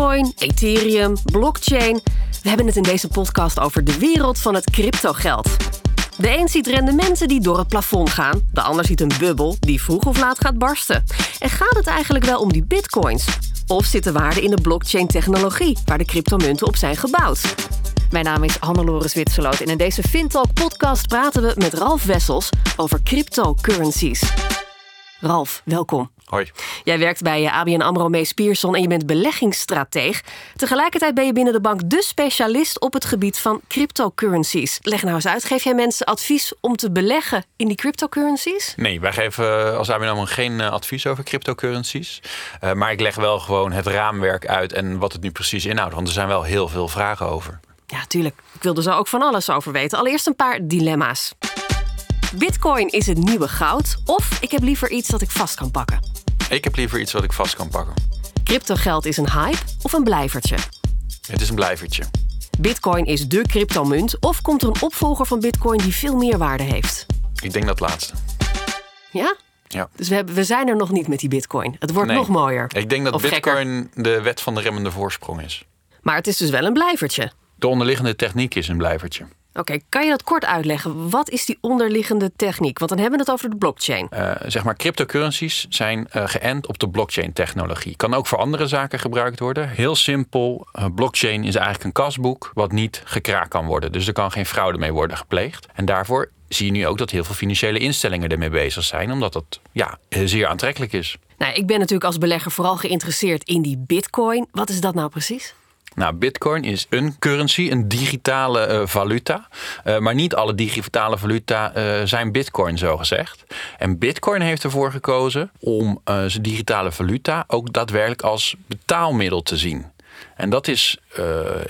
Bitcoin, Ethereum, blockchain. We hebben het in deze podcast over de wereld van het cryptogeld. De een ziet rendementen die door het plafond gaan, de ander ziet een bubbel die vroeg of laat gaat barsten. En gaat het eigenlijk wel om die bitcoins? Of zit de waarde in de blockchain-technologie, waar de cryptomunten op zijn gebouwd? Mijn naam is Hannelore Zwitserloot en in deze FinTalk podcast praten we met Ralf Wessels over cryptocurrencies. Ralf, welkom. Hoi. Jij werkt bij eh, ABN AMRO Mees Pierson en je bent beleggingsstrateeg. Tegelijkertijd ben je binnen de bank de specialist op het gebied van cryptocurrencies. Leg nou eens uit, geef jij mensen advies om te beleggen in die cryptocurrencies? Nee, wij geven eh, als ABN AMRO geen eh, advies over cryptocurrencies. Uh, maar ik leg wel gewoon het raamwerk uit en wat het nu precies inhoudt. Want er zijn wel heel veel vragen over. Ja, tuurlijk. Ik wilde zo ook van alles over weten. Allereerst een paar dilemma's. Bitcoin is het nieuwe goud of ik heb liever iets dat ik vast kan pakken? Ik heb liever iets wat ik vast kan pakken. Cryptogeld is een hype of een blijvertje? Het is een blijvertje. Bitcoin is de cryptomunt of komt er een opvolger van Bitcoin die veel meer waarde heeft? Ik denk dat laatste. Ja? Ja. Dus we, hebben, we zijn er nog niet met die Bitcoin. Het wordt Nee. nog mooier. Ik denk dat Of Bitcoin de wet van de remmende voorsprong is. Maar het is dus wel een blijvertje. De onderliggende techniek is een blijvertje. Oké, kan je dat kort uitleggen? Wat is die onderliggende techniek? Want dan hebben we het over de blockchain. Eh, zeg maar, cryptocurrencies zijn eh, geënt op de blockchain-technologie. Kan ook voor andere zaken gebruikt worden. Heel simpel, eh, blockchain is eigenlijk een kasboek wat niet gekraakt kan worden. Dus er kan geen fraude mee worden gepleegd. En daarvoor zie je nu ook dat heel veel financiële instellingen ermee bezig zijn, omdat dat ja, zeer aantrekkelijk is. Nou, ik ben natuurlijk als belegger vooral geïnteresseerd in die bitcoin. Wat is dat nou precies? Nou, Bitcoin is een currency, een digitale eh, valuta. Eh, maar niet alle digitale valuta eh, zijn Bitcoin, zo gezegd. En Bitcoin heeft ervoor gekozen om zijn digitale valuta ook daadwerkelijk als betaalmiddel te zien. En dat is,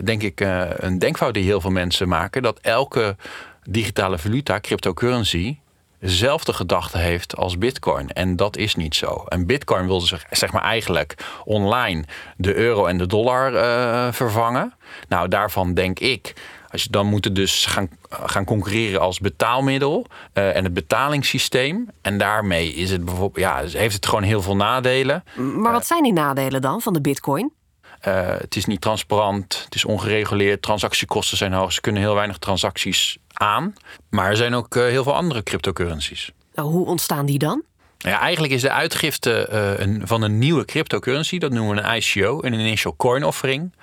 denk ik, een denkfout die heel veel mensen maken: dat elke digitale valuta, cryptocurrency, dezelfde gedachte heeft als Bitcoin. En dat is niet zo. En Bitcoin wil zich zeg maar eigenlijk online de euro en de dollar eh, vervangen. Nou, daarvan denk ik. Als je dan moet het dus gaan, gaan concurreren als betaalmiddel eh, en het betalingssysteem. En daarmee is het bijvoorbeeld, ja, heeft het gewoon heel veel nadelen. Maar wat zijn die nadelen dan van de bitcoin? Eh, het is niet transparant, het is ongereguleerd, transactiekosten zijn hoog. Ze kunnen heel weinig transacties aan. Maar er zijn ook eh, heel veel andere cryptocurrencies. Nou, hoe ontstaan die dan? Ja, eigenlijk is de uitgifte eh, een, van een nieuwe cryptocurrency, dat noemen we een ICO, een Initial Coin Offering.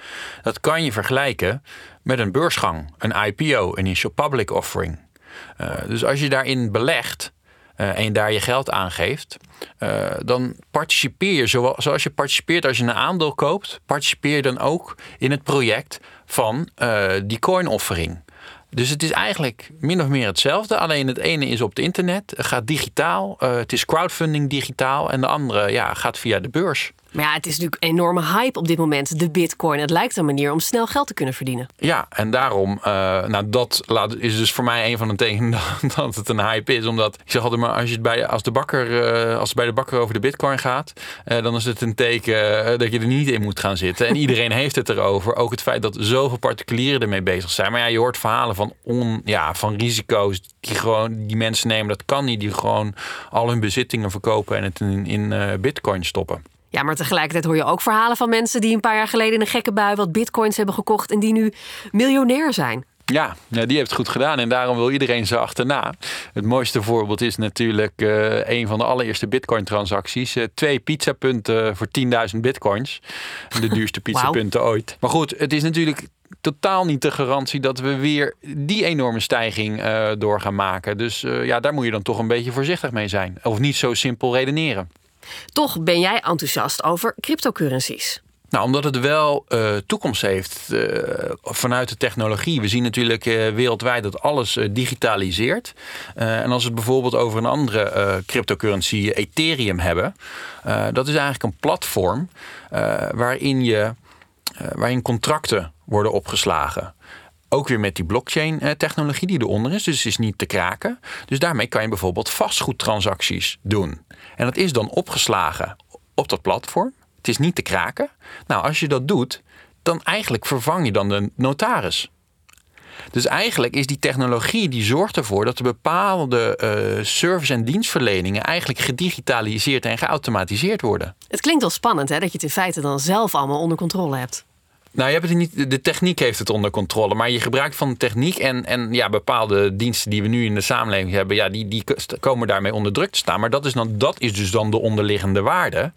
Dat kan je vergelijken met een beursgang, een IPO, een Initial Public Offering. Dus als je daarin belegt en je daar je geld aangeeft, eh, dan participeer je zoals, je participeert als je een aandeel koopt, participeer je dan ook in het project van eh, die coin offering. Dus het is eigenlijk min of meer hetzelfde. Alleen het ene is op het internet, gaat digitaal. eh, het is crowdfunding digitaal. En de andere ja, gaat via de beurs. Maar ja, het is natuurlijk een enorme hype op dit moment, de bitcoin. Het lijkt een manier om snel geld te kunnen verdienen. Ja, en daarom, eh, nou dat laat, is dus voor mij een van de tekenen dat, dat het een hype is. Omdat ik zeg altijd maar, als, je het bij, als, de bakker, eh, als het bij de bakker over de bitcoin gaat, eh, dan is het een teken dat je er niet in moet gaan zitten. En iedereen heeft het erover. Ook het feit dat zoveel particulieren ermee bezig zijn. Maar ja, je hoort verhalen van, on, ja, van risico's die gewoon die mensen nemen. Dat kan niet. Die gewoon al hun bezittingen verkopen en het in, in bitcoin stoppen. Ja, maar tegelijkertijd hoor je ook verhalen van mensen die een paar jaar geleden in een gekke bui wat bitcoins hebben gekocht en die nu miljonair zijn. Ja, die heeft het goed gedaan en daarom wil iedereen ze achterna. Het mooiste voorbeeld is natuurlijk eh, een van de allereerste bitcoin-transacties. Eh, twee pizzapunten voor 10.000 bitcoins. De duurste pizzapunten ooit. Maar goed, het is natuurlijk totaal niet de garantie dat we weer die enorme stijging eh, door gaan maken. Dus ja, daar moet je dan toch een beetje voorzichtig mee zijn. Of niet zo simpel redeneren. Toch ben jij enthousiast over cryptocurrencies. Nou, omdat het wel eh, toekomst heeft eh, vanuit de technologie. We zien natuurlijk eh, wereldwijd dat alles digitaliseert. En als we het bijvoorbeeld over een andere cryptocurrency, Ethereum, hebben. dat is eigenlijk een platform waarin, je, waarin contracten worden opgeslagen. Ook weer met die blockchain-technologie die eronder is. Dus het is niet te kraken. Dus daarmee kan je bijvoorbeeld vastgoedtransacties doen. En dat is dan opgeslagen op dat platform. Het is niet te kraken. Nou, als je dat doet, dan eigenlijk vervang je dan de notaris. Dus eigenlijk is die technologie die zorgt ervoor dat de bepaalde uh, service- en dienstverleningen eigenlijk gedigitaliseerd en geautomatiseerd worden. Het klinkt wel spannend hè, dat je het in feite dan zelf allemaal onder controle hebt. Nou, je hebt het niet, de techniek heeft het onder controle. Maar je gebruikt van de techniek en, en ja, bepaalde diensten die we nu in de samenleving hebben, ja, die, die komen daarmee onder druk te staan. Maar dat is, dan, dat is dus dan de onderliggende waarde.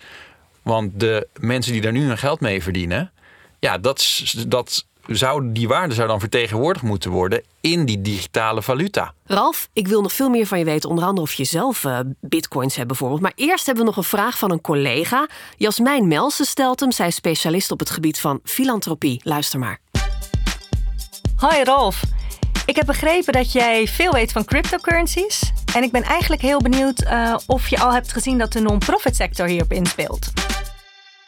Want de mensen die daar nu hun geld mee verdienen, ja, dat, dat zou, die waarde zou dan vertegenwoordigd moeten worden in die digitale valuta. Ralf, ik wil nog veel meer van je weten, onder andere of je zelf uh, bitcoins hebt bijvoorbeeld. Maar eerst hebben we nog een vraag van een collega. Jasmijn Melsen stelt hem. Zij is specialist op het gebied van filantropie. Luister maar. Hoi Rolf. Ik heb begrepen dat jij veel weet van cryptocurrencies. En ik ben eigenlijk heel benieuwd uh, of je al hebt gezien dat de non-profit sector hierop inspeelt.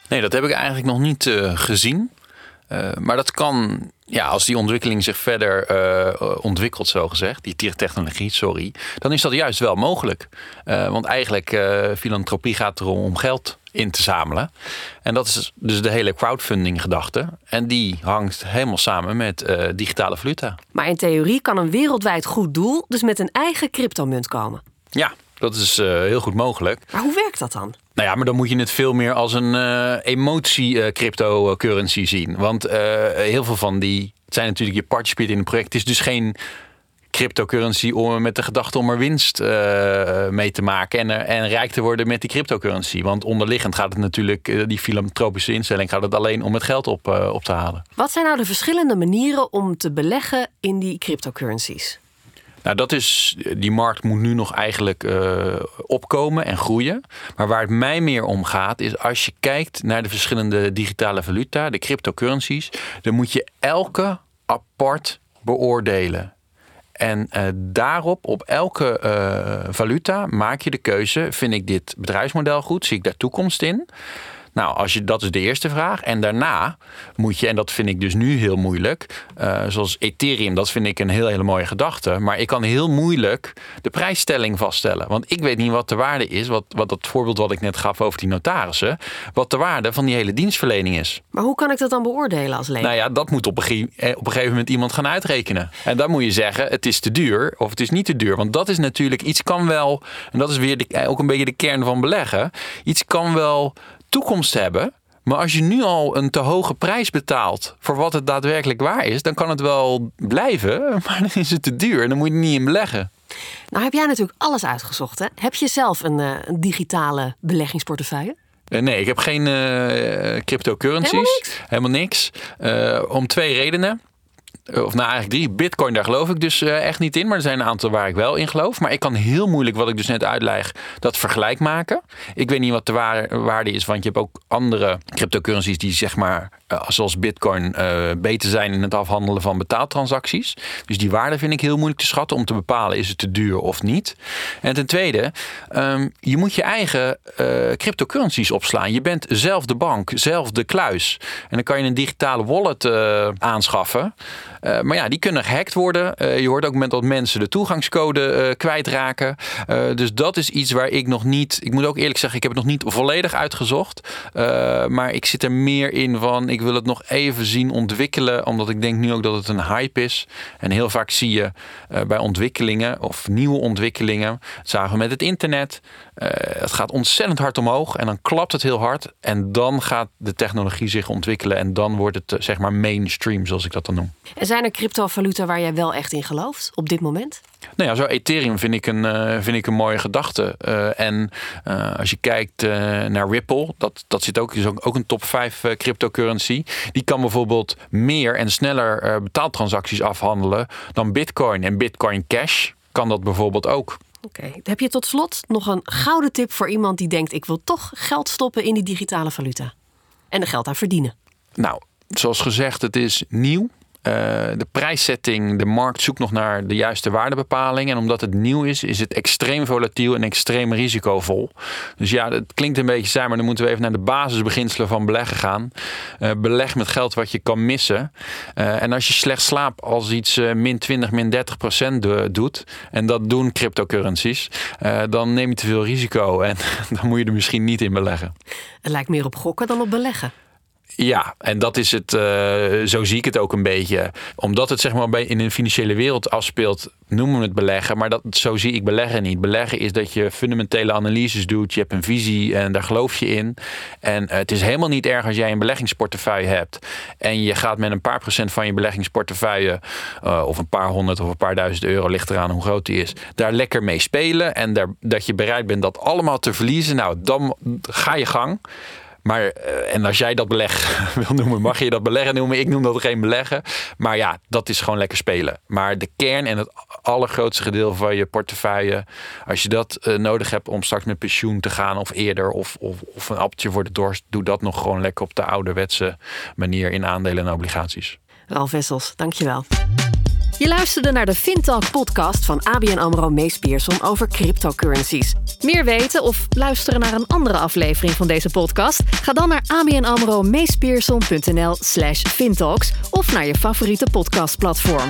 Nee, dat heb ik eigenlijk nog niet uh, gezien. Uh, maar dat kan, ja, als die ontwikkeling zich verder uh, ontwikkelt, zo gezegd, die technologie, sorry, dan is dat juist wel mogelijk. Uh, want eigenlijk, filantropie gaat erom om geld in te zamelen. En dat is dus de hele crowdfunding gedachte. En die hangt helemaal samen met digitale valuta. Maar in theorie kan een wereldwijd goed doel dus met een eigen cryptomunt komen. Ja, dat is heel goed mogelijk. Maar hoe werkt dat dan? Nou ja, maar dan moet je het veel meer als een uh, emotie-cryptocurrency zien. Want heel veel van die het zijn natuurlijk je participeert in een project. Het is dus geen cryptocurrency om met de gedachte om er winst uh, mee te maken en, en rijk te worden met die cryptocurrency. Want onderliggend gaat het natuurlijk, die filantropische instelling gaat het alleen om het geld op, op te halen. Wat zijn nou de verschillende manieren om te beleggen in die cryptocurrencies? Nou, dat is, die markt moet nu nog eigenlijk uh, opkomen en groeien. Maar waar het mij meer om gaat, is als je kijkt naar de verschillende digitale valuta, de cryptocurrencies, dan moet je elke apart beoordelen. En uh, daarop, op elke uh, valuta, maak je de keuze: vind ik dit bedrijfsmodel goed? Zie ik daar toekomst in? Nou, als je, dat is de eerste vraag. En daarna moet je, en dat vind ik dus nu heel moeilijk, uh, zoals Ethereum, dat vind ik een heel hele mooie gedachte. Maar ik kan heel moeilijk de prijsstelling vaststellen. Want ik weet niet wat de waarde is, wat, wat dat voorbeeld wat ik net gaf over die notarissen, wat de waarde van die hele dienstverlening is. Maar hoe kan ik dat dan beoordelen als leek? Nou ja, dat moet op een, eh, op een gegeven moment iemand gaan uitrekenen. En dan moet je zeggen, het is te duur of het is niet te duur. Want dat is natuurlijk, iets kan wel, en dat is weer de, ook een beetje de kern van beleggen, iets kan wel toekomst hebben. Maar als je nu al een te hoge prijs betaalt voor wat het daadwerkelijk waar is, dan kan het wel blijven, maar dan is het te duur en dan moet je niet in beleggen. Nou heb jij natuurlijk alles uitgezocht. Hè? Heb je zelf een, uh, een digitale beleggingsportefeuille? Uh, nee, ik heb geen uh, cryptocurrencies. Helemaal niks. Helemaal niks. om twee redenen. Eh, of nou eigenlijk drie. Bitcoin, daar geloof ik dus eh, echt niet in. Maar er zijn een aantal waar ik wel in geloof. Maar ik kan heel moeilijk, wat ik dus net uitleg, dat vergelijk maken. Ik weet niet wat de waarde is, want je hebt ook andere cryptocurrencies die zeg maar, zoals Bitcoin, uh, beter zijn in het afhandelen van betaaltransacties. Dus die waarde vind ik heel moeilijk te schatten om te bepalen, is het te duur of niet. En ten tweede, um, je moet je eigen cryptocurrencies opslaan. Je bent zelf de bank, zelf de kluis. En dan kan je een digitale wallet aanschaffen. Maar ja, die kunnen gehackt worden. Je hoort ook met dat mensen de toegangscode uh, kwijtraken. dus dat is iets waar ik nog niet. Ik moet ook eerlijk zeggen, ik heb het nog niet volledig uitgezocht. maar ik zit er meer in van. Ik wil het nog even zien ontwikkelen. Omdat ik denk nu ook dat het een hype is. En heel vaak zie je bij ontwikkelingen of nieuwe ontwikkelingen. Zagen we met het internet. het gaat ontzettend hard omhoog. En dan klapt het heel hard. En dan gaat de technologie zich ontwikkelen. En dan wordt het zeg maar mainstream, zoals ik dat dan noem. En zijn er cryptovaluta waar jij wel echt in gelooft op dit moment? Nou ja, zo Ethereum vind ik een, uh, vind ik een mooie gedachte. Uh, en uh, als je kijkt naar Ripple, dat, dat zit ook, is ook, ook een top 5 cryptocurrency. Die kan bijvoorbeeld meer en sneller betaaltransacties afhandelen dan Bitcoin. En Bitcoin Cash kan dat bijvoorbeeld ook. Oké, okay. heb je tot slot nog een gouden tip voor iemand die denkt: ik wil toch geld stoppen in die digitale valuta en er geld aan verdienen? Nou, zoals gezegd, het is nieuw. Uh, de prijszetting, de markt zoekt nog naar de juiste waardebepaling. En omdat het nieuw is, is het extreem volatiel en extreem risicovol. Dus ja, het klinkt een beetje saai, maar dan moeten we even naar de basisbeginselen van beleggen gaan. Uh, beleg met geld wat je kan missen. Uh, en als je slecht slaapt als iets min 20, min 30 procent doet, en dat doen cryptocurrencies, dan neem je te veel risico. En dan moet je er misschien niet in beleggen. Het lijkt meer op gokken dan op beleggen. Ja, en dat is het. Uh, zo zie ik het ook een beetje. Omdat het zeg maar in een financiële wereld afspeelt, noemen we het beleggen. Maar dat, zo zie ik beleggen niet. Beleggen is dat je fundamentele analyses doet. Je hebt een visie en daar geloof je in. En uh, het is helemaal niet erg als jij een beleggingsportefeuille hebt. En je gaat met een paar procent van je beleggingsportefeuille. Uh, of een paar honderd of een paar duizend euro, ligt eraan hoe groot die is. Daar lekker mee spelen. En daar, dat je bereid bent dat allemaal te verliezen. Nou, dan ga je gang. Maar, uh, en als jij dat beleg wil noemen, mag je dat beleggen noemen. Ik noem dat geen beleggen. Maar ja, dat is gewoon lekker spelen. Maar de kern en het allergrootste gedeelte van je portefeuille, als je dat uh, nodig hebt om straks met pensioen te gaan of eerder, of, of, of een appeltje voor de dorst, doe dat nog gewoon lekker op de ouderwetse manier in aandelen en obligaties. Ralf Wessels, dankjewel. Je luisterde naar de FinTalk podcast van ABN AMRO Mees Pierson over cryptocurrencies. Meer weten of luisteren naar een andere aflevering van deze podcast? Ga dan naar abnamro slash fintalks of naar je favoriete podcastplatform.